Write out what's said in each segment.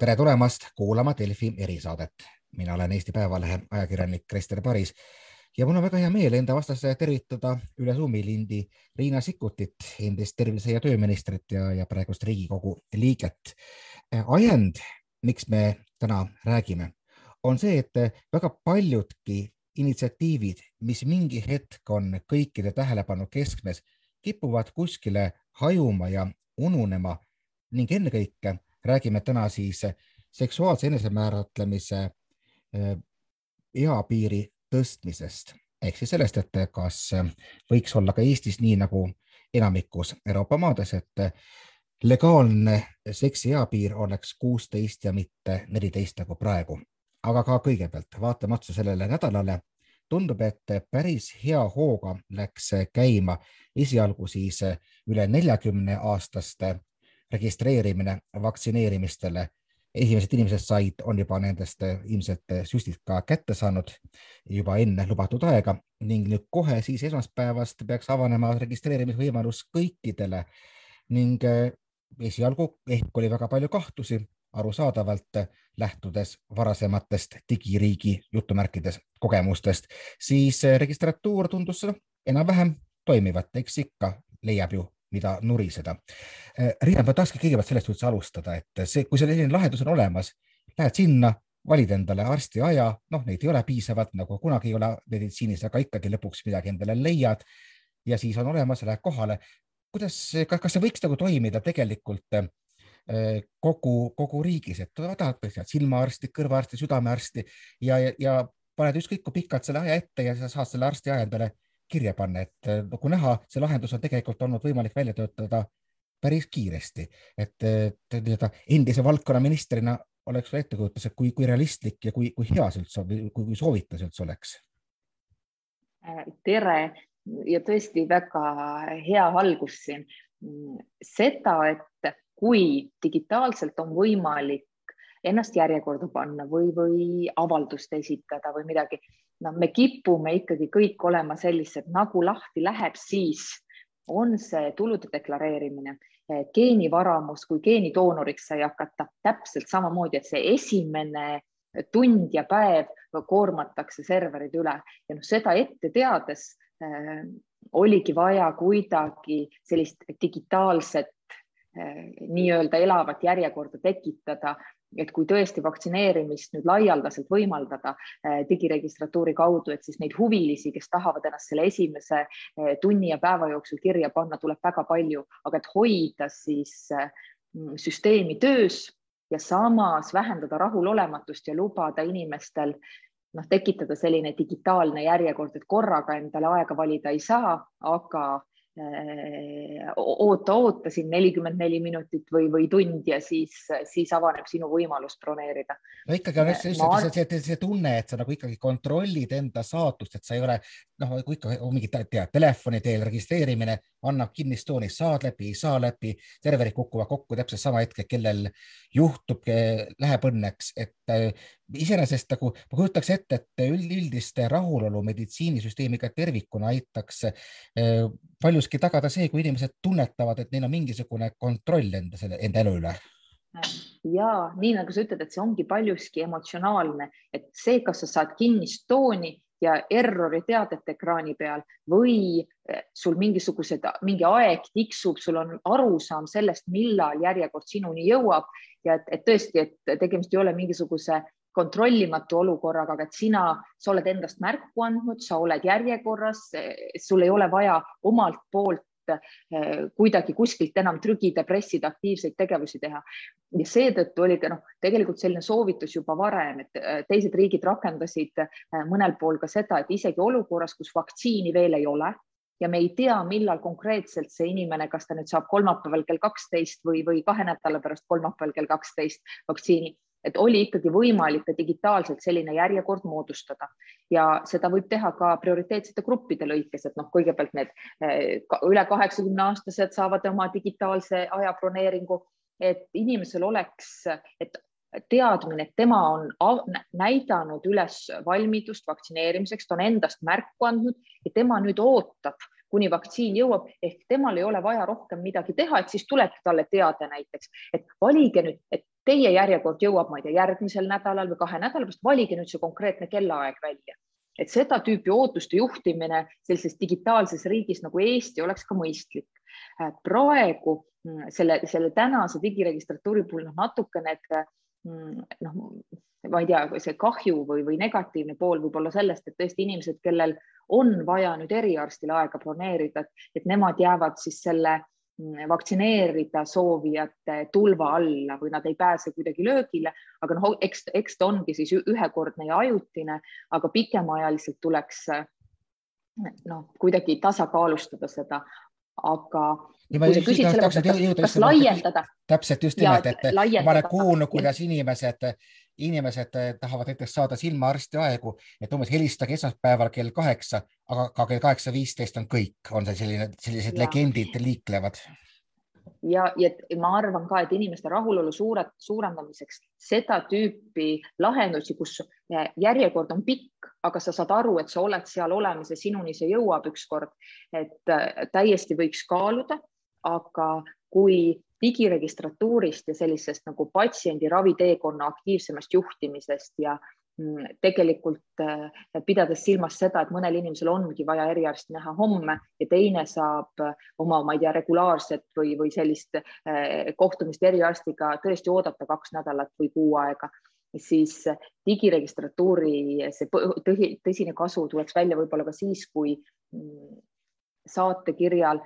tere tulemast kuulama Delfi erisaadet. mina olen Eesti Päevalehe ajakirjanik Krister Paris ja mul on väga hea meel enda vastas tervitada üle Zoomi lindi Riina Sikkutit, endist tervise- ja tööministrit ja, ja praegust Riigikogu liiget. ajend, miks me täna räägime, on see, et väga paljudki initsiatiivid, mis mingi hetk on kõikide tähelepanu keskmes, kipuvad kuskile hajuma ja ununema ning ennekõike räägime täna siis seksuaalse enesemääratlemise eh, eapiiri tõstmisest ehk siis sellest, et kas võiks olla ka Eestis nii nagu enamikus Euroopa maades, et legaalne seksi eapiir oleks kuusteist ja mitte neliteist nagu praegu. aga ka kõigepealt vaatame otsa sellele nädalale. tundub, et päris hea hooga läks käima esialgu siis üle neljakümne aastaste registreerimine vaktsineerimistele. esimesed inimesed said, on juba nendest ilmselt süstid ka kätte saanud juba enne lubatud aega ning nüüd kohe siis esmaspäevast peaks avanema registreerimisvõimalus kõikidele ning eh, esialgu ehk oli väga palju kahtlusi, arusaadavalt lähtudes varasematest digiriigi jutumärkides kogemustest, siis registratuur tundus enam-vähem toimivat, eks ikka leiab ju mida nuriseda. Äh, Riina, ma tahakski kõigepealt sellest üldse alustada, et see, kui selline lahendus on olemas, lähed sinna, valid endale arsti aja, noh, neid ei ole piisavalt nagu kunagi ei ole meditsiinis, aga ikkagi lõpuks midagi endale leiad ja siis on olemas, lähed kohale. kuidas, kas see võiks nagu toimida tegelikult äh, kogu, kogu riigis, et tahad silmaarsti, kõrvaarsti, südamearsti ja, ja, ja paned ükskõik kui pikalt selle aja ette ja sa saad selle arsti aja endale kirja panna, et äh, nagu näha, see lahendus on tegelikult olnud võimalik välja töötada päris kiiresti, et nii-öelda endise valdkonna ministrina oleks ettekujutus, et kui, kui realistlik ja kui, kui hea see üldse, kui, kui soovitas üldse oleks? Äh, tere ja tõesti väga hea algus siin. seda, et kui digitaalselt on võimalik ennast järjekorda panna või, või avaldust esitada või midagi. No me kipume ikkagi kõik olema sellised, nagu lahti läheb, siis on see tulude deklareerimine, geenivaramus, kui geenidoonoriks sai hakata, täpselt samamoodi, et see esimene tund ja päev koormatakse serverid üle. Ja noh, seda ette teades äh, oligi vaja kuidagi sellist digitaalset äh, nii-öelda elavat järjekorda tekitada et kui tõesti vaktsineerimist nüüd laialdaselt võimaldada eh, digiregistratuuri kaudu, et siis neid huvilisi, kes tahavad ennast selle esimese eh, tunni ja päeva jooksul kirja panna, tuleb väga palju, aga et hoida siis eh, süsteemi töös ja samas vähendada rahulolematust ja lubada inimestel noh, tekitada selline digitaalne järjekord, et korraga endale aega valida ei saa, aga oota, oota siin nelikümmend neli minutit või, või tund ja siis, siis avaneb sinu võimalus broneerida. no ikkagi on just, just Ma... see, see, see tunne, et sa nagu ikkagi kontrollid enda saatust, et sa ei ole noh, kui ikka mingi tead, telefoni teel registreerimine annab kinnist tooni, saad läbi, ei saa läbi, serverid kukuvad kokku täpselt sama hetke, kellel juhtub, läheb õnneks, et äh, iseenesest nagu ma kujutaks ette, et üldist rahulolu meditsiinisüsteemiga tervikuna aitaks äh, paljuski tagada see, kui inimesed tunnetavad, et neil on mingisugune kontroll enda, selle, enda elu üle. Ja nii nagu sa ütled, et see ongi paljuski emotsionaalne, et see, kas sa saad kinnist tooni ja errori teadet ekraani peal või eh, sul mingisugused, mingi aeg tiksub, sul on arusaam sellest, millal järjekord sinuni jõuab ja et, et tõesti, et tegemist ei ole mingisuguse kontrollimatu olukorraga, aga et sina, sa oled endast märku andnud, sa oled järjekorras, eh, sul ei ole vaja omalt poolt kuidagi kuskilt enam trügida, pressida, aktiivseid tegevusi teha. ja seetõttu oli ka noh, tegelikult selline soovitus juba varem, et eh, teised riigid rakendasid eh, mõnel pool ka seda, et isegi olukorras, kus vaktsiini veel ei ole ja me ei tea, millal konkreetselt see inimene, kas ta nüüd saab kolmapäeval kell kaksteist või, või kahe nädala pärast kolmapäeval kell kaksteist vaktsiini et oli ikkagi võimalik ka digitaalselt selline järjekord moodustada. Ja seda võib teha ka prioriteetsete gruppide lõikes, et noh, kõigepealt need eh, üle kaheksakümne aastased saavad oma digitaalse aja broneeringu, et inimesel oleks, et teadmine, et tema on näidanud üles valmidust vaktsineerimiseks, ta on endast märku andnud ja tema nüüd ootab kuni vaktsiin jõuab, ehk temal ei ole vaja rohkem midagi teha, et siis tulebki talle teade näiteks, et valige nüüd, et teie järjekord jõuab, ma ei tea, järgmisel nädalal või kahe nädala pärast, valige nüüd see konkreetne kellaaeg välja. et seda tüüpi ootuste juhtimine sellises digitaalses riigis nagu Eesti oleks ka mõistlik. praegu mm, selle, selle tänase digiregistratuuri puhul noh, natuke need mm, noh, ma ei tea, see kahju või, või negatiivne pool võib olla sellest, et tõesti inimesed, kellel on vaja nüüd eriarstile aega broneerida, et nemad jäävad siis selle mm, vaktsineerida soovijate tulva alla või nad ei pääse kuidagi löögile, aga noh, eks, eks ta ongi siis ühekordne ja ajutine, aga pikemaajaliselt tuleks noh, kuidagi tasakaalustada seda, aga ja ma küsin selle kohta, kas, kas laiendada. täpselt just nimelt, et ma olen kuulnud, kuidas inimesed inimesed eh, tahavad näiteks saada silmaarsti aegu, et umbes helistage esmaspäeval kell kaheksa, aga ka kell kaheksa viisteist on kõik, on see selline, sellised ja. legendid liiklevad ja, ja ma arvan ka, et inimeste rahulolu suure, suurendamiseks seda tüüpi lahendusi, kus järjekord on pikk, aga sa saad aru, et sa oled seal olemas ja sinuni see jõuab ükskord, et eh, täiesti võiks kaaluda, aga kui digiregistratuurist ja sellisest nagu patsiendi raviteekonna aktiivsemast juhtimisest ja mm, tegelikult äh, pidades silmas seda, et mõnel inimesel ongi vaja eriarsti näha homme ja teine saab oma, ma ei tea, regulaarset või, või sellist äh, kohtumist eriarstiga tõesti oodata kaks nädalat või kuu aega, siis digiregistratuuri see tõsine kasu tuleks välja võib-olla ka siis, kui mm, saatekirjal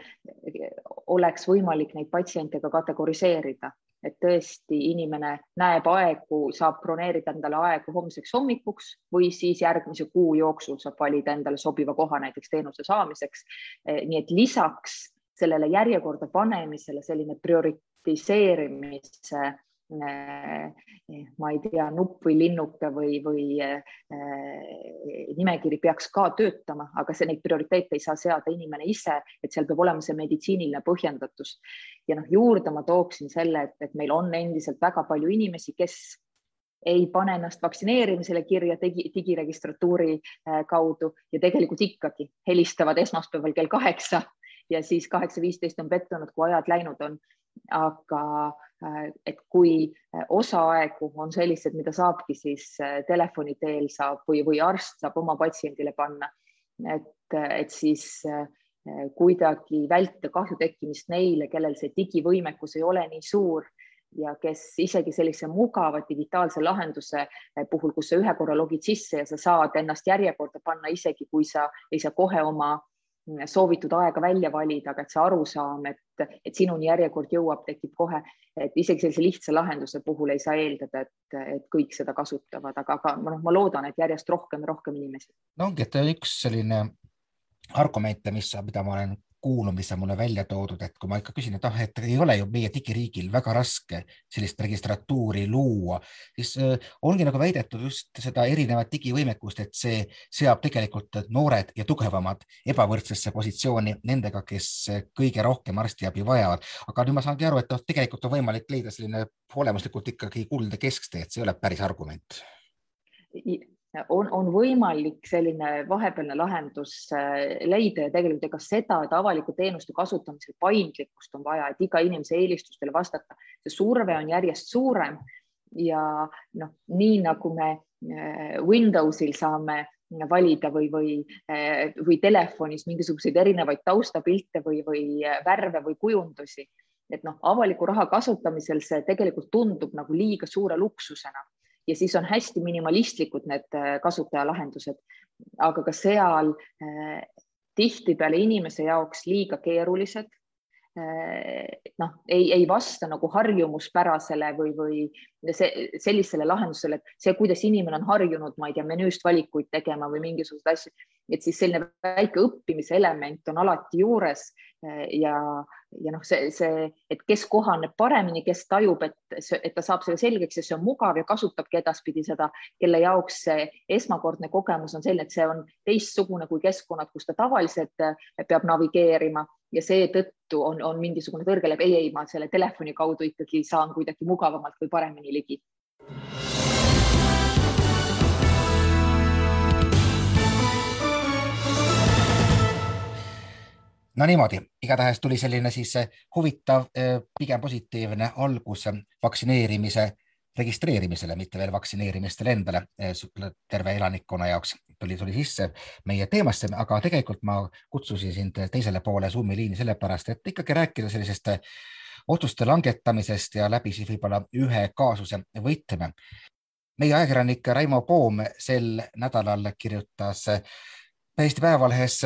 oleks võimalik neid patsiente ka kategoriseerida, et tõesti inimene näeb aegu, saab broneerida endale aegu homseks hommikuks või siis järgmise kuu jooksul saab valida endale sobiva koha näiteks teenuse saamiseks. nii et lisaks sellele järjekorda panemisele selline prioritiseerimise ma ei tea, nupp või linnuke või, või äh, nimekiri peaks ka töötama, aga see, neid prioriteete ei saa seada inimene ise, et seal peab olema see meditsiiniline põhjendatus. ja noh, juurde ma tooksin selle, et, et meil on endiselt väga palju inimesi, kes ei pane ennast vaktsineerimisele kirja digi, digiregistratuuri äh, kaudu ja tegelikult ikkagi helistavad esmaspäeval kell kaheksa ja siis kaheksa viisteist on pettunud, kui ajad läinud on. Aga äh, et kui äh, osaaegu on sellised, mida saabki siis äh, telefoni teel saab või, või arst saab oma patsiendile panna, et, et siis kuidagi vältida kahju tekkimist neile, kellel see digivõimekus ei ole nii suur ja kes isegi sellise mugava digitaalse lahenduse puhul, kus sa ühe korra logid sisse ja sa saad ennast järjekorda panna, isegi kui sa ei saa kohe oma soovitud aega välja valida, aga et see arusaam, et, et sinuni järjekord jõuab, tekib kohe, et isegi sellise lihtsa lahenduse puhul ei saa eeldada, et, et kõik seda kasutavad, aga, aga noh, ma loodan, et järjest rohkem ja rohkem inimesi. no ongi, et üks selline argumente, mis, mida ma olen kuulnud, mis on mulle välja toodud, et kui ma ikka küsin, et ah, et ei ole ju meie digiriigil väga raske sellist registratuuri luua, siis äh, ongi nagu väidetud just seda erinevat digivõimekust, et see seab tegelikult noored ja tugevamad ebavõrdsesse positsiooni nendega, kes kõige rohkem arstiabi vajavad. aga nüüd ma saangi aru, et noh, tegelikult on võimalik leida selline olemuslikult ikkagi kuldne kesktee, et see ei ole päris argument on, on võimalik selline vahepealne lahendus äh, leida ja tegelikult ega seda, et avaliku teenuste kasutamisel paindlikkust on vaja, et iga inimese eelistustele vastata, see surve on järjest suurem ja noh, nii nagu me äh, Windowsil saame valida või, või, äh, või telefonis mingisuguseid erinevaid taustapilte või, või värve või kujundusi, et noh, avaliku raha kasutamisel see tegelikult tundub nagu liiga suure luksusena ja siis on hästi minimalistlikud need äh, kasutajalahendused, aga ka seal äh, tihtipeale inimese jaoks liiga keerulised noh, ei, ei vasta nagu harjumuspärasele või, või see, sellisele lahendusele, et see, kuidas inimene on harjunud, ma ei tea, menüüst valikuid tegema või mingisuguseid asju, et siis selline väike õppimise element on alati juures. Ja, ja noh, see, see, et kes kohaneb paremini, kes tajub, et, et ta saab selle selgeks ja see on mugav ja kasutabki edaspidi seda, kelle jaoks see esmakordne kogemus on selline, et see on teistsugune kui keskkonnad, kus ta tavaliselt eh, peab navigeerima ja seetõttu on, on mingisugune tõrge läbi, ei, ei, ma selle telefoni kaudu ikkagi saan kuidagi mugavamalt või paremini ligi. No niimoodi, igatahes tuli selline siis huvitav, pigem positiivne algus vaktsineerimise registreerimisele, mitte veel vaktsineerimistele endale, terve elanikkonna jaoks tuli, tuli sisse meie teemasse, aga tegelikult ma kutsusin sind teisele poole Zoomi liini sellepärast, et ikkagi rääkida sellisest otsuste langetamisest ja läbi siis võib-olla ühe kaasuse võtme. meie ajakirjanik Raimo Poom sel nädalal kirjutas Eesti Päevalehes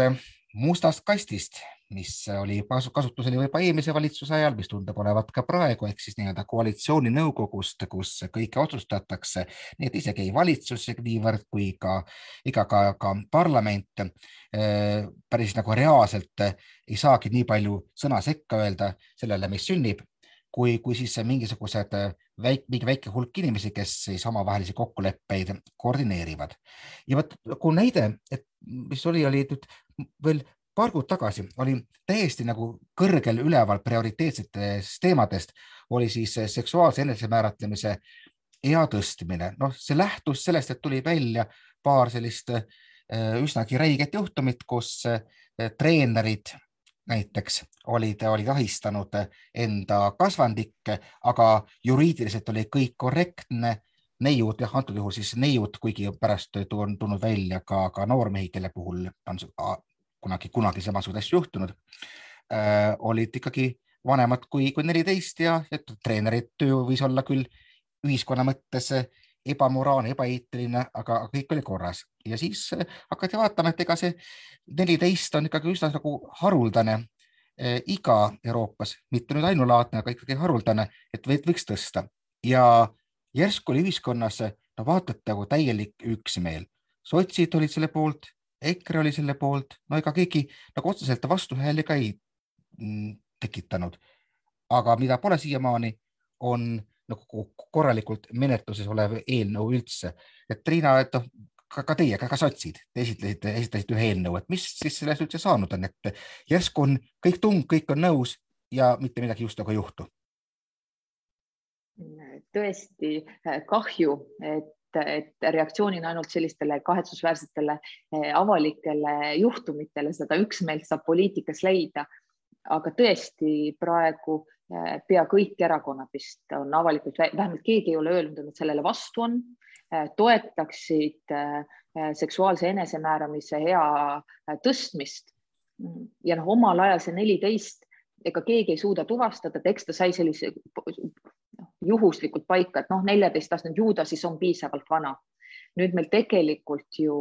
mustast kastist mis oli kasutusel juba eelmise valitsuse ajal, mis tundub olevat ka praegu, ehk siis nii-öelda koalitsiooninõukogust, kus kõike otsustatakse, nii et isegi ei valitsus niivõrd kui ka iga ka, ka parlament päris nagu reaalselt ei saagi nii palju sõna sekka öelda sellele, mis sünnib, kui, kui siis mingisugused väik, mingi väike hulk inimesi, kes siis omavahelisi kokkuleppeid koordineerivad. ja vot kui näide, et mis oli, oli nüüd veel paar kuud tagasi oli täiesti nagu kõrgel üleval prioriteetsetest teemadest, oli siis seksuaalse enesemääratlemise ea tõstmine. noh, see lähtus sellest, et tuli välja paar sellist äh, üsnagi räiget juhtumit, kus äh, treenerid näiteks olid, olid ahistanud enda kasvandikke, aga juriidiliselt oli kõik korrektne neiud, jah, antud juhul siis neiud, kuigi pärast on tulnud välja ka, ka noormehi, kelle puhul on kunagi, kunagi samasuguseid asju juhtunud. Äh,, olid ikkagi vanemad kui, kui neliteist ja et treeneri töö võis olla küll ühiskonna mõttes ebamoraalne, ebaeetiline, aga kõik oli korras. Ja siis äh, hakati vaatama, et ega see neliteist on ikkagi üsna nagu haruldane äh, iga Euroopas, mitte nüüd ainulaadne, aga ikkagi haruldane, et võiks tõsta. Ja järsku oli ühiskonnas no vaatate nagu täielik üksmeel. sotsid olid selle poolt, EKRE oli selle poolt, no ega keegi nagu otseselt vastuhääli ka ei mm, tekitanud. aga mida pole siiamaani, on nagu korralikult menetluses olev eelnõu üldse. et Triina, et noh, ka, ka teie, ka sotsid, te esitlesite, esitasite ühe eelnõu, et mis siis sellest üldse saanud on, et järsku on kõik tung, kõik on nõus ja mitte midagi just nagu ei juhtu? tõesti kahju, et et reaktsioonina ainult sellistele kahetsusväärsetele eh, avalikele juhtumitele seda üksmeelt saab poliitikas leida. aga tõesti praegu eh, pea kõik erakonnad vist on avalikult, vähemalt keegi ei ole öelnud, et nad sellele vastu on, eh, toetaksid seksuaalse enesemääramise ea tõstmist. ja noh, omal ajal see neliteist, ega keegi ei suuda tuvastada, et eks ta sai sellise juhuslikult paika, et noh, neljateistaastane ju ta siis on piisavalt vana. nüüd meil tegelikult ju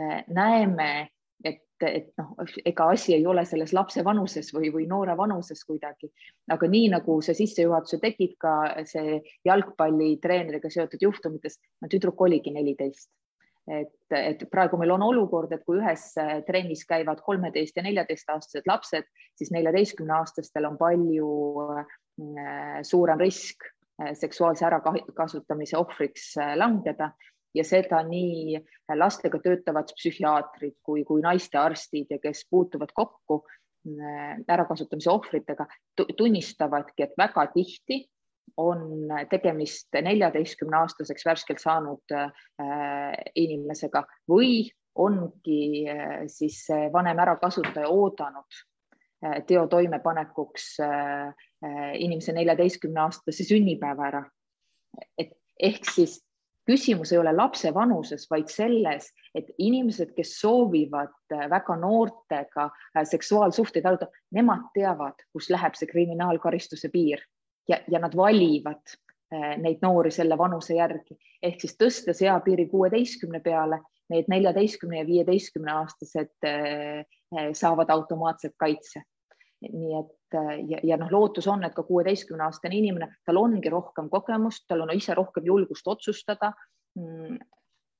äh, näeme, et, et noh, ega asi ei ole selles lapse vanuses või, või noore vanuses kuidagi, aga nii nagu sa sissejuhatuse tegid ka see jalgpallitreeneriga seotud juhtumites, no tüdruk oligi neliteist et, et praegu meil on olukord, et kui ühes trennis käivad kolmeteist ja neljateistaastased lapsed, siis neljateistkümne aastastel on palju äh, suurem risk seksuaalse ärakasutamise ohvriks äh, langeda. Ja seda nii lastega töötavad psühhiaatrid kui, kui naistearstid ja kes puutuvad kokku äh, ärakasutamise ohvritega, tunnistavadki, et väga tihti on tegemist neljateistkümne aastaseks värskelt saanud inimesega või ongi siis vanem ärakasutaja oodanud teo toimepanekuks Äh, inimese neljateistkümne aastase sünnipäeva ära. et ehk siis küsimus ei ole lapse vanuses, vaid selles, et inimesed, kes soovivad väga noortega seksuaalsuhteid arutada, nemad teavad, kus läheb see kriminaalkaristuse piir. Ja, ja nad valivad neid noori selle vanuse järgi. Ehk siis tõstes eapiiri kuueteistkümne peale, need neljateistkümne ja viieteistkümne aastased saavad automaatselt kaitse nii et äh, ja, ja noh, lootus on, et ka kuueteistkümne aastane inimene, tal ongi rohkem kogemust, tal on ise rohkem julgust otsustada. Mm,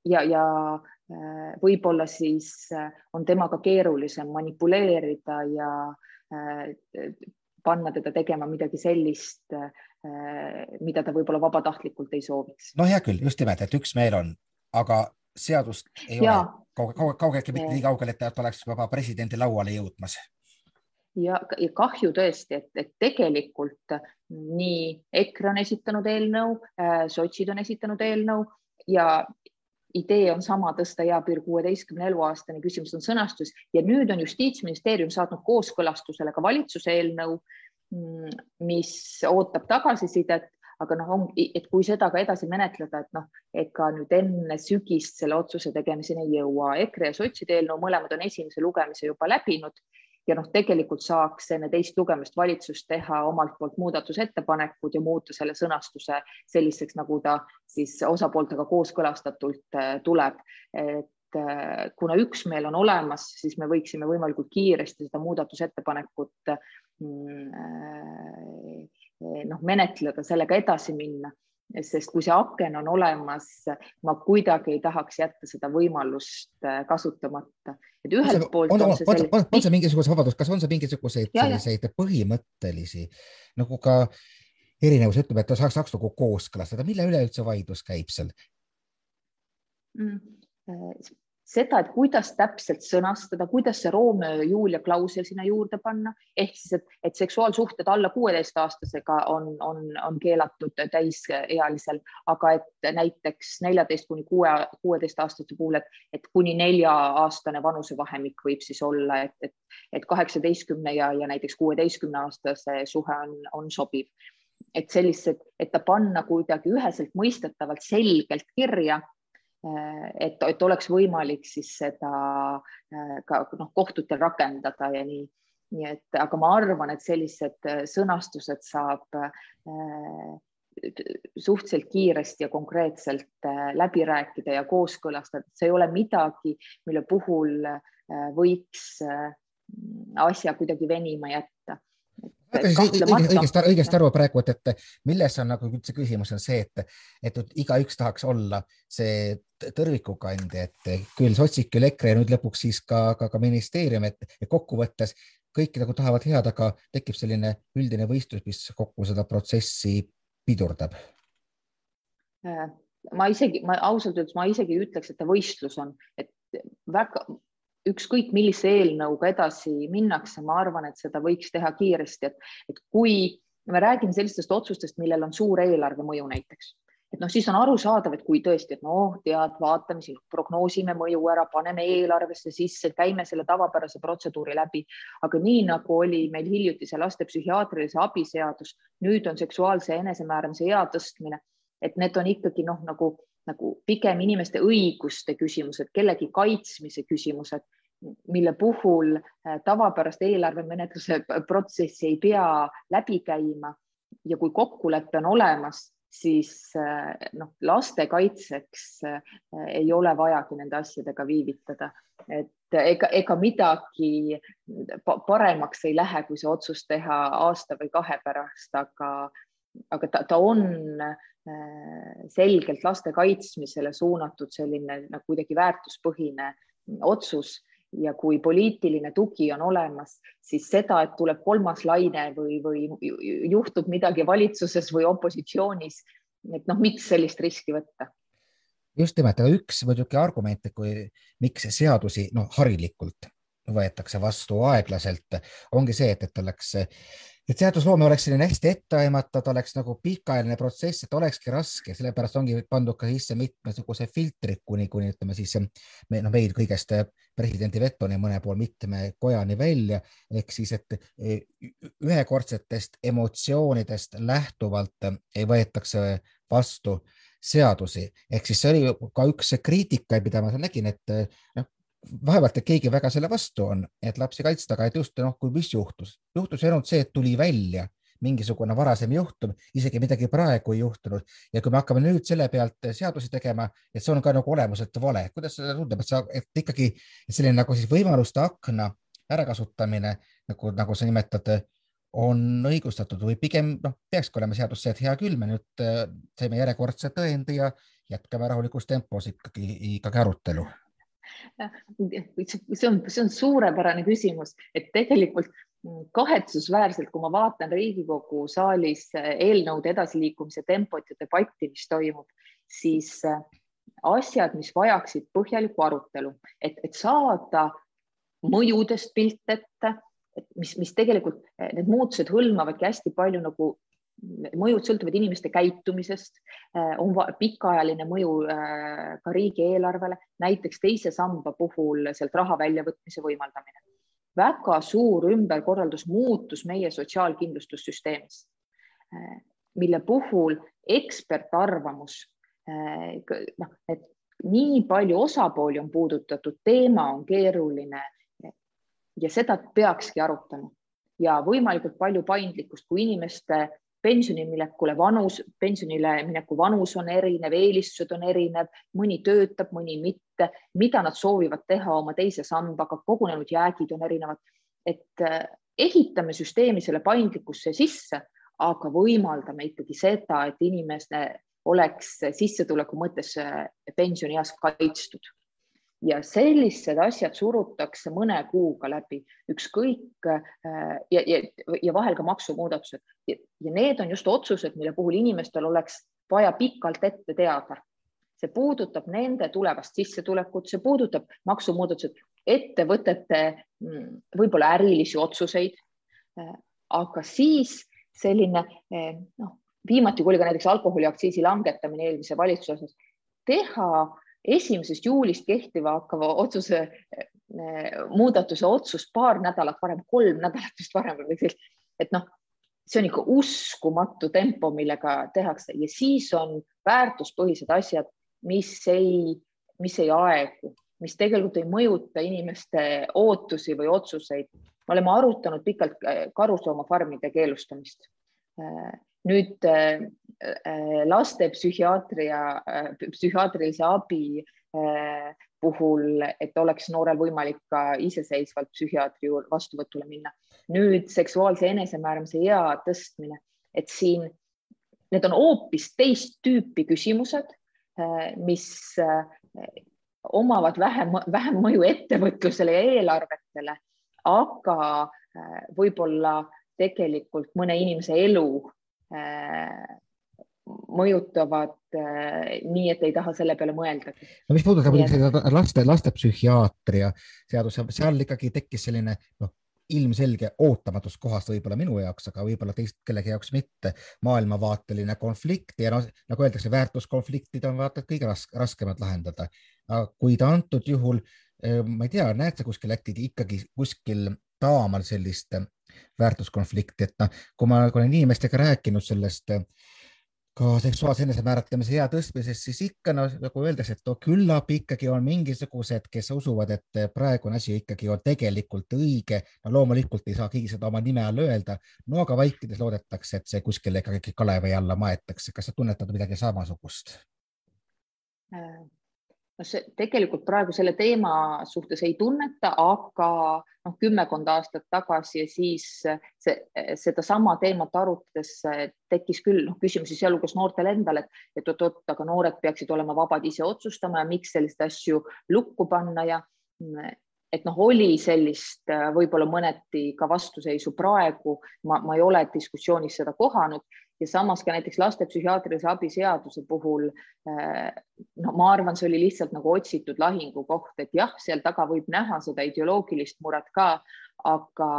ja, ja äh, võib-olla siis äh, on temaga keerulisem manipuleerida ja panna teda tegema midagi sellist, mida ta võib-olla vabatahtlikult ei sooviks. no hea küll, just nimelt, et üksmeel on, aga seadust ei ja. ole kaugeltki kauge, mitte nii kaugel, et ta oleks juba presidendi lauale jõudmas ja, ja kahju tõesti, et, et tegelikult nii EKRE on esitanud eelnõu, äh, sotsid on esitanud eelnõu ja idee on sama, tõsta eapiir kuueteistkümne eluaastani, küsimus on sõnastus ja nüüd on Justiitsministeerium saatnud kooskõlastusele ka valitsuse eelnõu, mm, mis ootab tagasisidet, aga noh, on, et kui seda ka edasi menetleda, et noh, ega nüüd enne sügist selle otsuse tegemiseni ei jõua. EKRE ja sotside eelnõu mõlemad on esimese lugemise juba läbinud ja noh, tegelikult saaks enne teist lugemist valitsus teha omalt poolt muudatusettepanekud ja muuta selle sõnastuse selliseks, nagu ta siis osapooltega kooskõlastatult äh, tuleb. et äh, kuna üksmeel on olemas, siis me võiksime võimalikult kiiresti seda muudatusettepanekut mm, äh, noh, menetleda, sellega edasi minna sest kui see aken on olemas, ma kuidagi ei tahaks jätta seda võimalust äh, kasutamata. et ühelt poolt on, on, on see selline... on, on see mingisuguse, vabandust, kas on see mingisuguseid selliseid põhimõttelisi nagu ka erinevus ütleb, et ta saaks, saaks nagu kooskõlastada, mille üle üldse vaidlus käib seal mm.? Seda, et kuidas täpselt sõnastada, kuidas see Romeo ja Julia klausel sinna juurde panna, ehk siis, et, et seksuaalsuhted alla kuueteistaastasega on, on, on keelatud täisealisel, aga et näiteks neljateist kuni kuue, kuueteistaastaste puhul, et, et kuni nelja-aastane vanusevahemik võib siis olla, et, et, et kaheksateistkümne ja, ja näiteks kuueteistkümne aastase suhe on, on sobiv. et sellised, et ta panna kuidagi üheselt mõistetavalt selgelt kirja et, et oleks võimalik siis seda äh, ka noh, kohtutel rakendada ja nii. nii et, aga ma arvan, et sellised äh, sõnastused saab suhteliselt kiiresti ja konkreetselt läbi rääkida ja kooskõlastada, see ei ole midagi, mille puhul võiks asja kuidagi venima jätta õigesti, õigesti aru praegu, et, et milles on nagu üldse küsimus on see, et, et igaüks tahaks olla see tõrvikukandja, et küll sotsid, küll EKRE ja nüüd lõpuks siis ka, ka, ka ministeerium, et kokkuvõttes kõik nagu tahavad head, aga tekib selline üldine võistlus, mis kokku seda protsessi pidurdab. Äh, ma isegi, ma ausalt öeldes, ma isegi ei ütleks, et ta võistlus on, et väga ükskõik millise eelnõuga edasi minnakse, ma arvan, et seda võiks teha kiiresti, et, et kui me räägime sellistest otsustest, millel on suur eelarve mõju näiteks, et noh, siis on arusaadav, et kui tõesti, et noh, tead, vaatame siin, prognoosime mõju ära, paneme eelarvesse sisse, käime selle tavapärase protseduuri läbi. aga nii nagu oli meil hiljuti see laste psühhiaatrilise abi seadus, nüüd on seksuaalse enesemääramise ea tõstmine, et need on ikkagi noh, nagu nagu pigem inimeste õiguste küsimused, kellegi kaitsmise küsimused, mille puhul äh, tavapärast eelarvemenetluse protsessi ei pea läbi käima. Ja kui kokkulepe on olemas, siis äh, noh, laste kaitseks äh, ei ole vajagi nende asjadega viivitada, et ega, ega midagi paremaks ei lähe, kui see otsus teha aasta või kahe pärast, aga, aga ta, ta on Äh, selgelt laste kaitsmisele suunatud selline nagu kuidagi väärtuspõhine otsus ja kui poliitiline tugi on olemas, siis seda, et tuleb kolmas laine või, või juhtub midagi valitsuses või opositsioonis, et noh, miks sellist riski võtta? just nimelt, aga üks muidugi argumente, kui miks seadusi noh, harilikult võetakse vastu aeglaselt, ongi see, et, et oleks et seadusloome oleks selline hästi etteaimatav, ta oleks nagu pikaajaline protsess, et olekski raske, sellepärast ongi pandud ka sisse mitmesuguse filtrid, kuni, kuni ütleme siis me, no meil kõigest presidendi vetoni mõne pool mitme kojani välja, ehk siis, et e, ühekordsetest emotsioonidest lähtuvalt ei võetakse vastu seadusi, ehk siis see oli ka üks kriitikaid, mida ma seal nägin, et noh, vaevalt, et keegi väga selle vastu on, et lapsi kaitsta, aga et just noh, kui mis juhtus, juhtus ainult see, et tuli välja mingisugune varasem juhtum, isegi midagi praegu ei juhtunud. Ja kui me hakkame nüüd selle pealt seadusi tegema, et see on ka nagu olemuselt vale, kuidas seda tundub, et sa, et ikkagi selline nagu siis võimaluste akna ärakasutamine, nagu, nagu sa nimetad, on õigustatud või pigem noh, peakski olema seadus see, et hea küll, me nüüd äh, saime järjekordse tõendi ja jätkame rahulikus tempos ikkagi, ikkagi arutelu see on, see on suurepärane küsimus, et tegelikult kahetsusväärselt, kui ma vaatan Riigikogu saalis eelnõude edasiliikumise tempot ja debatti, mis toimub, siis äh, asjad, mis vajaksid põhjalikku arutelu, et, et saada mõjudest pilt ette, et mis, mis tegelikult need muutused hõlmavadki hästi palju nagu mõjud sõltuvad inimeste käitumisest, on pikaajaline mõju ka riigieelarvele, näiteks teise samba puhul sealt raha väljavõtmise võimaldamine. väga suur ümberkorraldus muutus meie sotsiaalkindlustussüsteemis, mille puhul ekspertarvamus, noh, et nii palju osapooli on puudutatud, teema on keeruline ja seda peakski arutama ja võimalikult palju paindlikkust, kui inimeste pensionimilekule vanus, pensionile mineku vanus on erinev, eelistused on erinev, mõni töötab, mõni mitte, mida nad soovivad teha oma teise sambaga, kogunenud jäägid on erinevad. et äh, ehitame süsteemi selle paindlikkusse sisse, aga võimaldame ikkagi seda, et inimeste oleks sissetuleku mõttes äh, pensionieas kaitstud ja sellised asjad surutakse mõne kuuga läbi, ükskõik äh, ja, ja, ja vahel ka maksumuudatused ja, ja need on just otsused, mille puhul inimestel oleks vaja pikalt ette teada. see puudutab nende tulevast sissetulekut, see puudutab maksumuudatused, ettevõtete mm, võib-olla ärilisi otsuseid. Äh, aga siis selline äh, noh, viimati kui oli ka näiteks alkoholiaktsiisi langetamine eelmise valitsuse osas, teha esimesest juulist kehtiva hakkava otsuse eh, muudatuse otsust paar nädalat varem, kolm nädalat vist varem või midagi sellist, et noh, see on ikka uskumatu tempo, millega tehakse ja siis on väärtuspõhised asjad, mis ei, mis ei aegu, mis tegelikult ei mõjuta inimeste ootusi või otsuseid. me oleme arutanud pikalt eh, karusloomafarmide keelustamist eh, nüüd äh, äh, laste psühhiaatria, äh, psühhiaatrilise abi puhul, et oleks noorel võimalik ka iseseisvalt psühhiaatri vastuvõtule minna. nüüd seksuaalse enesemääramise ea tõstmine, et siin need on hoopis teist tüüpi küsimused, mis omavad vähem, vähem mõju ettevõtlusele ja eelarvetele, aga võib-olla tegelikult mõne inimese elu mõjutavad äh, nii, et ei taha selle peale mõeldagi. no mis puudutab et... laste, lastepsühhiaatria seaduse, seal ikkagi tekkis selline noh, ilmselge ootamatus kohast võib-olla minu jaoks, aga võib-olla teist kellegi jaoks mitte, maailmavaateline konflikt ja noh, nagu öeldakse, väärtuskonfliktid on vaata kõige ras raskemad lahendada. kuid antud juhul äh, ma ei tea, näed sa kuskil äkki ikkagi kuskil taamal sellist väärtuskonflikti, et noh, kui ma olen inimestega rääkinud sellest ka seksuaalse enesemääratlemise ea tõstmisest, siis ikka no, nagu öeldakse, et no, küllap ikkagi on mingisugused, kes usuvad, et praegune asi ikkagi on tegelikult õige. no loomulikult ei saa keegi seda oma nime all öelda, no aga vaikides loodetakse, et see kuskile ikkagi kalevi alla maetakse. kas sa tunnetad midagi samasugust? No see tegelikult praegu selle teema suhtes ei tunneta, aga noh, kümmekond aastat tagasi ja siis see, sedasama teemat arutades tekkis küll noh, küsimusi, sealhulgas noortel endal, et, et oot-oot, aga noored peaksid olema vabad ise otsustama ja miks selliseid asju lukku panna ja et noh, oli sellist võib-olla mõneti ka vastuseisu praegu, ma, ma ei ole diskussioonis seda kohanud ja samas ka näiteks laste psühhiaatrilise abi seaduse puhul no ma arvan, see oli lihtsalt nagu otsitud lahingukoht, et jah, seal taga võib näha seda ideoloogilist muret ka, aga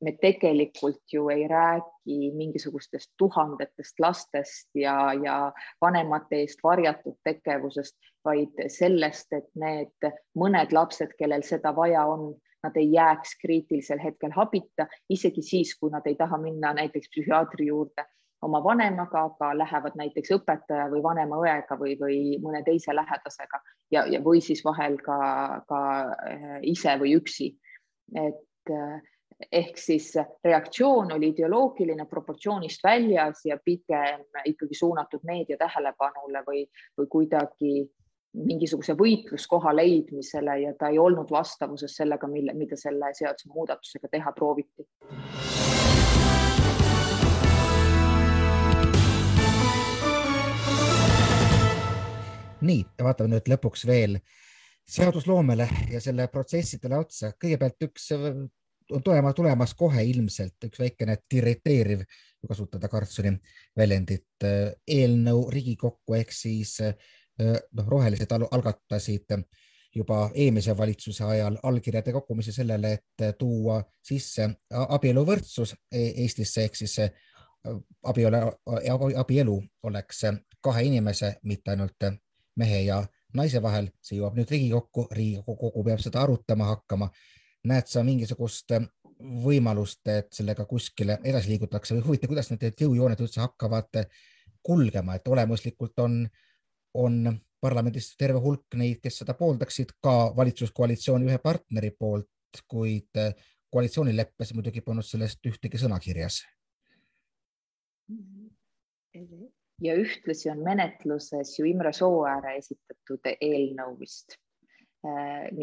me tegelikult ju ei räägi mingisugustest tuhandetest lastest ja, ja vanemate eest varjatud tegevusest, vaid sellest, et need mõned lapsed, kellel seda vaja on, nad ei jääks kriitilisel hetkel habita, isegi siis, kui nad ei taha minna näiteks psühhiaatri juurde oma vanemaga, aga lähevad näiteks õpetaja või vanema õega või, või mõne teise lähedasega ja, ja, või siis vahel ka, ka äh, ise või üksi. et äh, ehk siis reaktsioon oli ideoloogiline, proportsioonist väljas ja pigem ikkagi suunatud meedia tähelepanule või, või kuidagi mingisuguse võitluskoha leidmisele ja ta ei olnud vastavuses sellega, mille, mida selle seadusemuudatusega teha prooviti. Nii, vaatame nüüd lõpuks veel seadusloomele ja selle protsessidele otsa. kõigepealt üks on tulema, tulemas kohe ilmselt üks väikene diriteeriv, kui kasutada Karlssoni väljendit, eelnõu Riigikokku ehk siis noh, rohelised algatasid juba eelmise valitsuse ajal allkirjade kogumise sellele, et tuua sisse abieluvõrdsus e-, Eestisse ehk siis abielu, abielu oleks kahe inimese, mitte ainult mehe ja naise vahel, see jõuab nüüd Riigikokku, Riigikogu peab seda arutama hakkama. näed sa mingisugust võimalust, et sellega kuskile edasi liigutakse või huvitav, kuidas need jõujooned üldse hakkavad kulgema, et olemuslikult on, on parlamendis terve hulk neid, kes seda pooldaksid, ka valitsuskoalitsiooni ühe partneri poolt, kuid koalitsioonileppes muidugi polnud sellest ühtegi sõna kirjas. Ja ühtlasi on menetluses ju Imre Sooääre esitatud eelnõu vist,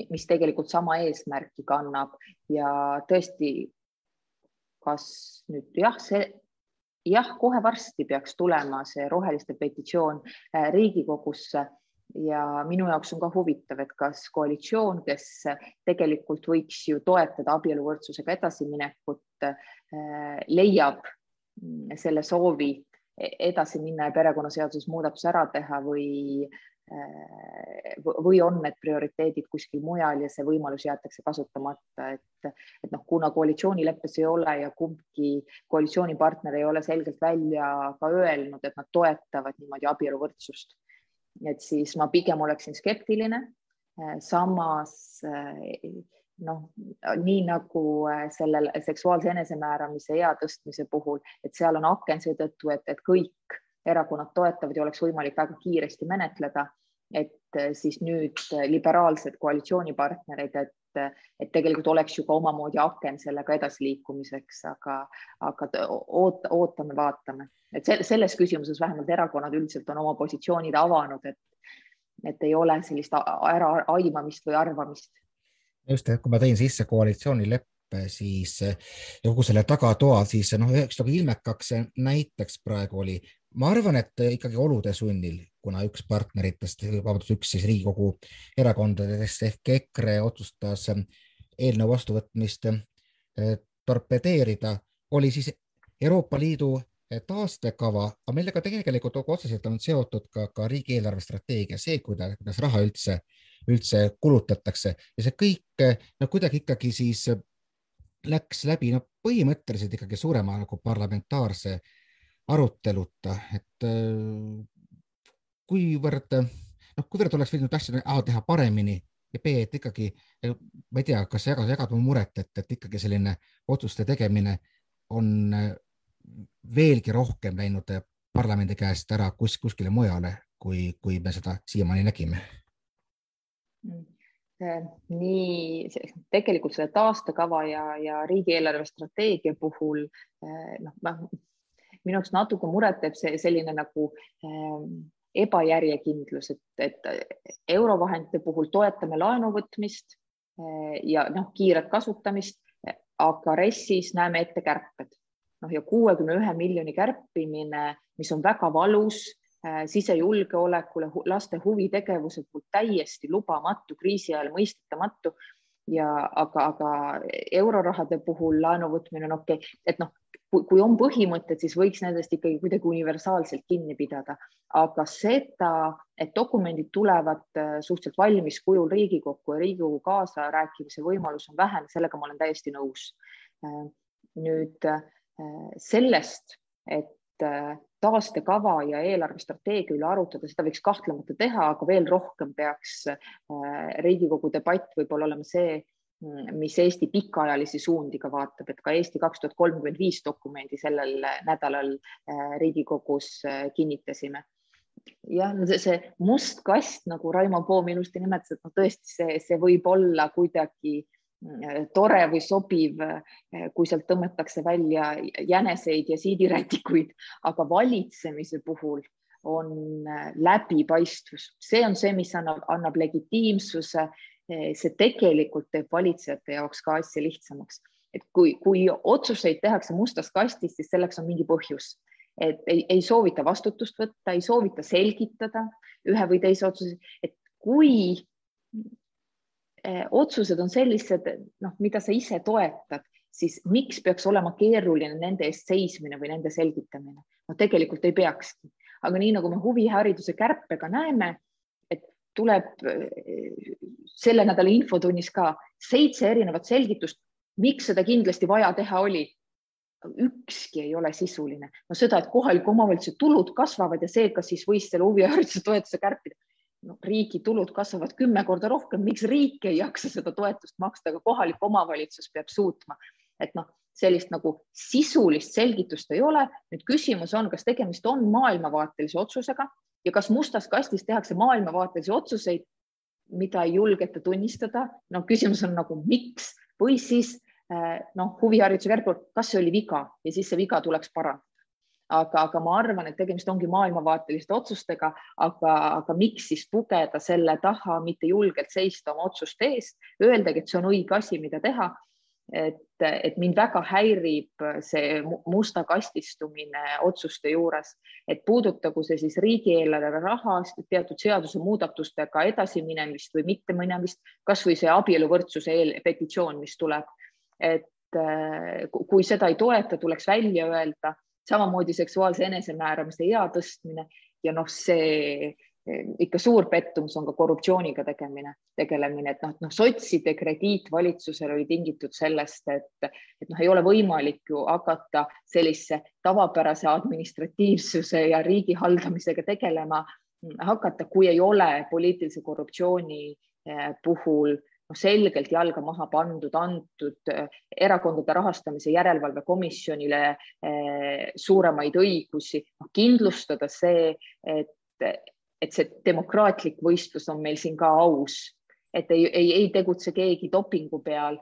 mis tegelikult sama eesmärki kannab. Ja tõesti, kas nüüd jah, see jah, kohe varsti peaks tulema see roheliste petitsioon äh, Riigikogusse. Ja minu jaoks on ka huvitav, et kas koalitsioon, kes tegelikult võiks ju toetada abieluvõrdsusega edasiminekut, äh, leiab selle soovi edasi minna ja perekonnaseaduses muudatus ära teha või Äh, või on need prioriteedid kuskil mujal ja see võimalus jäetakse kasutamata, et, et noh, kuna koalitsioonileppes ei ole ja kumbki koalitsioonipartner ei ole selgelt välja ka öelnud, et nad toetavad niimoodi abieluvõrdsust, et siis ma pigem oleksin skeptiline. Äh, samas äh, noh, nii nagu selle seksuaalse enesemääramise ea tõstmise puhul, et seal on aken seetõttu, et, et kõik erakonnad toetavad ja oleks võimalik väga kiiresti menetleda. et eh, siis nüüd liberaalsed koalitsioonipartnerid, et, et tegelikult oleks ju ka omamoodi aken sellega edasiliikumiseks, aga, aga oot, ootame, vaatame, et selles küsimuses vähemalt erakonnad üldiselt on oma positsioonid avanud, et, et ei ole sellist äraaimamist või arvamist just, et kui ma tõin sisse koalitsioonileppe, siis ja kogu selle tagatoa, siis noh, üheks nagu ilmekaks näiteks praegu oli ma arvan, et ikkagi olude sunnil, kuna üks partneritest, vabandust, üks siis Riigikogu erakondadest ehk EKRE otsustas eelnõu vastuvõtmist eh, torpedeerida, oli siis Euroopa Liidu taastekava, aga millega tegelikult otseselt on seotud ka, ka riigi eelarvestrateegia, see, kuidas, kuidas raha üldse, üldse kulutatakse. Ja see kõik no kuidagi ikkagi siis läks läbi no põhimõtteliselt ikkagi suurema nagu parlamentaarse aruteluta, et kuivõrd, noh, kuivõrd oleks võinud asju A teha paremini ja B, et ikkagi, ma ei tea, kas jagad, jagad mu muret, et, et ikkagi selline otsuste tegemine on veelgi rohkem läinud parlamendi käest ära kus, kuskile mujale, kui, kui me seda siiamaani nägime nii tegelikult selle taastekava ja, ja riigieelarve strateegia puhul noh, minu jaoks natuke muret teeb see selline nagu äh, ebajärjekindlus, et, et eurovahendite puhul toetame laenu võtmist äh, ja noh, kiiret kasutamist, aga RES-is näeme ette kärped. Noh ja kuuekümne ühe miljoni kärpimine, mis on väga valus äh, sisejulgeolekule, laste huvitegevuse poolt täiesti lubamatu, kriisi ajal mõistetamatu ja aga, aga eurorahade puhul laenu võtmine on okei okay., et noh, kui on põhimõtted, siis võiks nendest ikkagi kuidagi universaalselt kinni pidada, aga seda, et dokumendid tulevad äh, suhteliselt valmis kujul Riigikokku ja Riigikogu kaasarääkimise võimalus on vähene, sellega ma olen täiesti nõus. Äh, nüüd sellest, et taastekava ja eelarvestrateegia üle arutada, seda võiks kahtlemata teha, aga veel rohkem peaks Riigikogu debatt võib-olla olema see, mis Eesti pikaajalisi suundi ka vaatab, et ka Eesti kaks tuhat kolmkümmend viis dokumendi sellel nädalal äh, Riigikogus äh, kinnitasime. jah, see, see must kast, nagu Raimo Poom ilusti nimetas, et noh, tõesti see, see võib olla kuidagi äh, tore või sobiv, kui sealt tõmmatakse välja jäneseid ja siidirätikuid, aga valitsemise puhul on läbipaistvus, see on see, mis annab, annab legitiimsuse. See tegelikult teeb valitsejate jaoks ka asja lihtsamaks. et kui, kui otsuseid tehakse mustas kastis, siis selleks on mingi põhjus, et ei, ei soovita vastutust võtta, ei soovita selgitada ühe või teise otsuse, et kui otsused on sellised, noh, mida sa ise toetad, siis miks peaks olema keeruline nende eest seismine või nende selgitamine? no tegelikult ei peakski, aga nii nagu me huvihariduse kärpega näeme, et tuleb selle nädala infotunnis ka seitse erinevat selgitust, miks seda kindlasti vaja teha oli. ükski ei ole sisuline. no seda, et kohaliku omavalitsuse tulud kasvavad ja seega siis võis selle huvihariduse toetuse kärpida. No riigi tulud kasvavad kümme korda rohkem, miks riik ei jaksa seda toetust maksta, aga kohalik omavalitsus peab suutma, et noh, sellist nagu sisulist selgitust ei ole. nüüd küsimus on, kas tegemist on maailmavaatelise otsusega ja kas mustas kastis tehakse maailmavaatelisi otsuseid, mida ei julgeta tunnistada. no küsimus on nagu miks või siis Äh, noh, huvihariduse kärpel, kas see oli viga ja siis see viga tuleks parandada. Aga, aga ma arvan, et tegemist ongi maailmavaateliste otsustega, aga, aga miks siis pugeda selle taha, mitte julgelt seista oma otsuste eest, öeldagi, et see on õige asi, mida teha. et, et mind väga häirib see musta kastistumine otsuste juures, et puudutagu see siis riigieelarve raha, teatud seadusemuudatustega edasiminemist või mitteminemist, kasvõi see abieluvõrdsuse petitsioon, mis tuleb. Et kui seda ei toeta, tuleks välja öelda, samamoodi seksuaalse enesemääramise ea tõstmine ja noh, see äh, ikka suur pettumus on ka korruptsiooniga tegemine, tegelemine, et noh, noh, sotside krediit valitsusele oli tingitud sellest, et, et noh, ei ole võimalik ju hakata sellise tavapärase administratiivsuse ja riigi haldamisega tegelema hakata, kui ei ole poliitilise korruptsiooni äh, puhul noh, selgelt jalga maha pandud, antud eh, erakondade rahastamise järelevalve komisjonile eh, suuremaid õigusi, noh, kindlustada see, et, et see demokraatlik võistlus on meil siin ka aus, et ei, ei, ei tegutse keegi dopingu peal.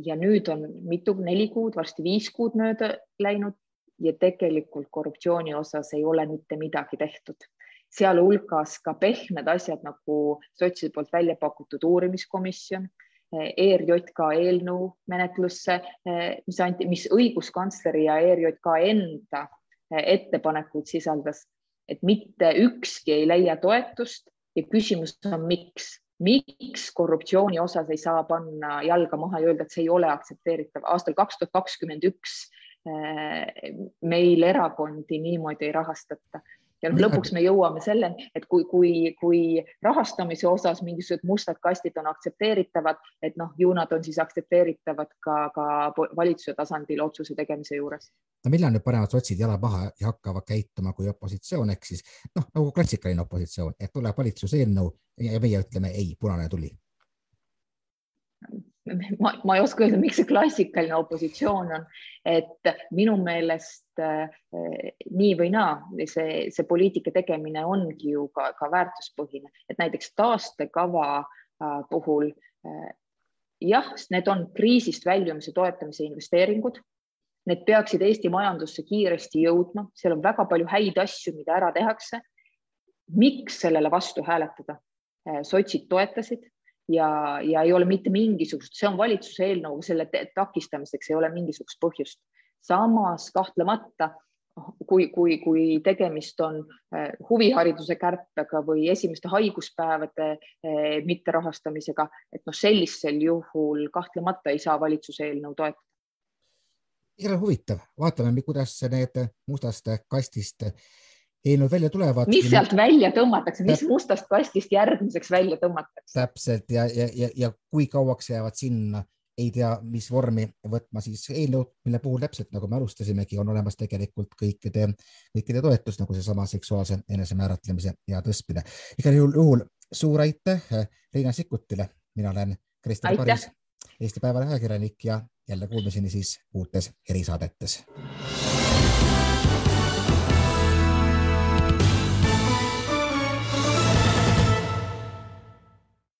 ja nüüd on mitu, neli kuud, varsti viis kuud mööda läinud ja tegelikult korruptsiooni osas ei ole mitte midagi tehtud sealhulgas ka pehmed asjad nagu sotside poolt välja pakutud uurimiskomisjon, ERJK eelnõu menetlusse, mis anti, mis õiguskantsleri ja ERJK enda ettepanekuid sisaldas, et mitte ükski ei leia toetust ja küsimus on, miks, miks korruptsiooni osas ei saa panna jalga maha ja öelda, et see ei ole aktsepteeritav. aastal kaks tuhat kakskümmend üks eh, meil erakondi niimoodi ei rahastata ja noh, lõpuks me jõuame selleni, et kui, kui, kui rahastamise osas mingisugused mustad kastid on aktsepteeritavad, et noh, ju nad on siis aktsepteeritavad ka, ka valitsuse tasandil otsuse tegemise juures. no millal nüüd panevad sotsid jala maha ja hakkavad käituma kui opositsioon ehk siis noh, nagu klassikaline opositsioon, et tuleb valitsuse eelnõu ja meie ütleme ei, punane tuli ma, ma ei oska öelda, miks see klassikaline opositsioon on, et minu meelest äh, nii või naa, see, see poliitika tegemine ongi ju ka, ka väärtuspõhine, et näiteks taastekava äh, puhul äh, jah, need on kriisist väljumise toetamise investeeringud. Need peaksid Eesti majandusse kiiresti jõudma, seal on väga palju häid asju, mida ära tehakse. miks sellele vastu hääletada? sotsid toetasid ja, ja ei ole mitte mingisugust, see on valitsuse eelnõu, selle takistamiseks ei ole mingisugust põhjust. samas kahtlemata kui, kui, kui tegemist on eh, huvihariduse kärpega või esimeste haiguspäevade eh, mitterahastamisega, et noh, sellisel juhul kahtlemata ei saa valitsuse eelnõu toetada. igal huvitav, vaatame, kuidas need mustast kastist eelnõud välja tulevad. mis sealt välja tõmmatakse, mis mustast kastist järgmiseks välja tõmmatakse? täpselt ja, ja, ja, ja kui kauaks jäävad sinna, ei tea, mis vormi võtma siis eelnõud, mille puhul täpselt nagu me alustasimegi, on olemas tegelikult kõikide, kõikide toetus nagu seesama seksuaalse enesemääratlemise ja tõstmine. igal juhul, juhul suur aitäh Riina Sikkutile, mina olen Krister Paris, Eesti Päevalehe ajakirjanik ja jälle kuulmiseni siis uutes erisaadetes.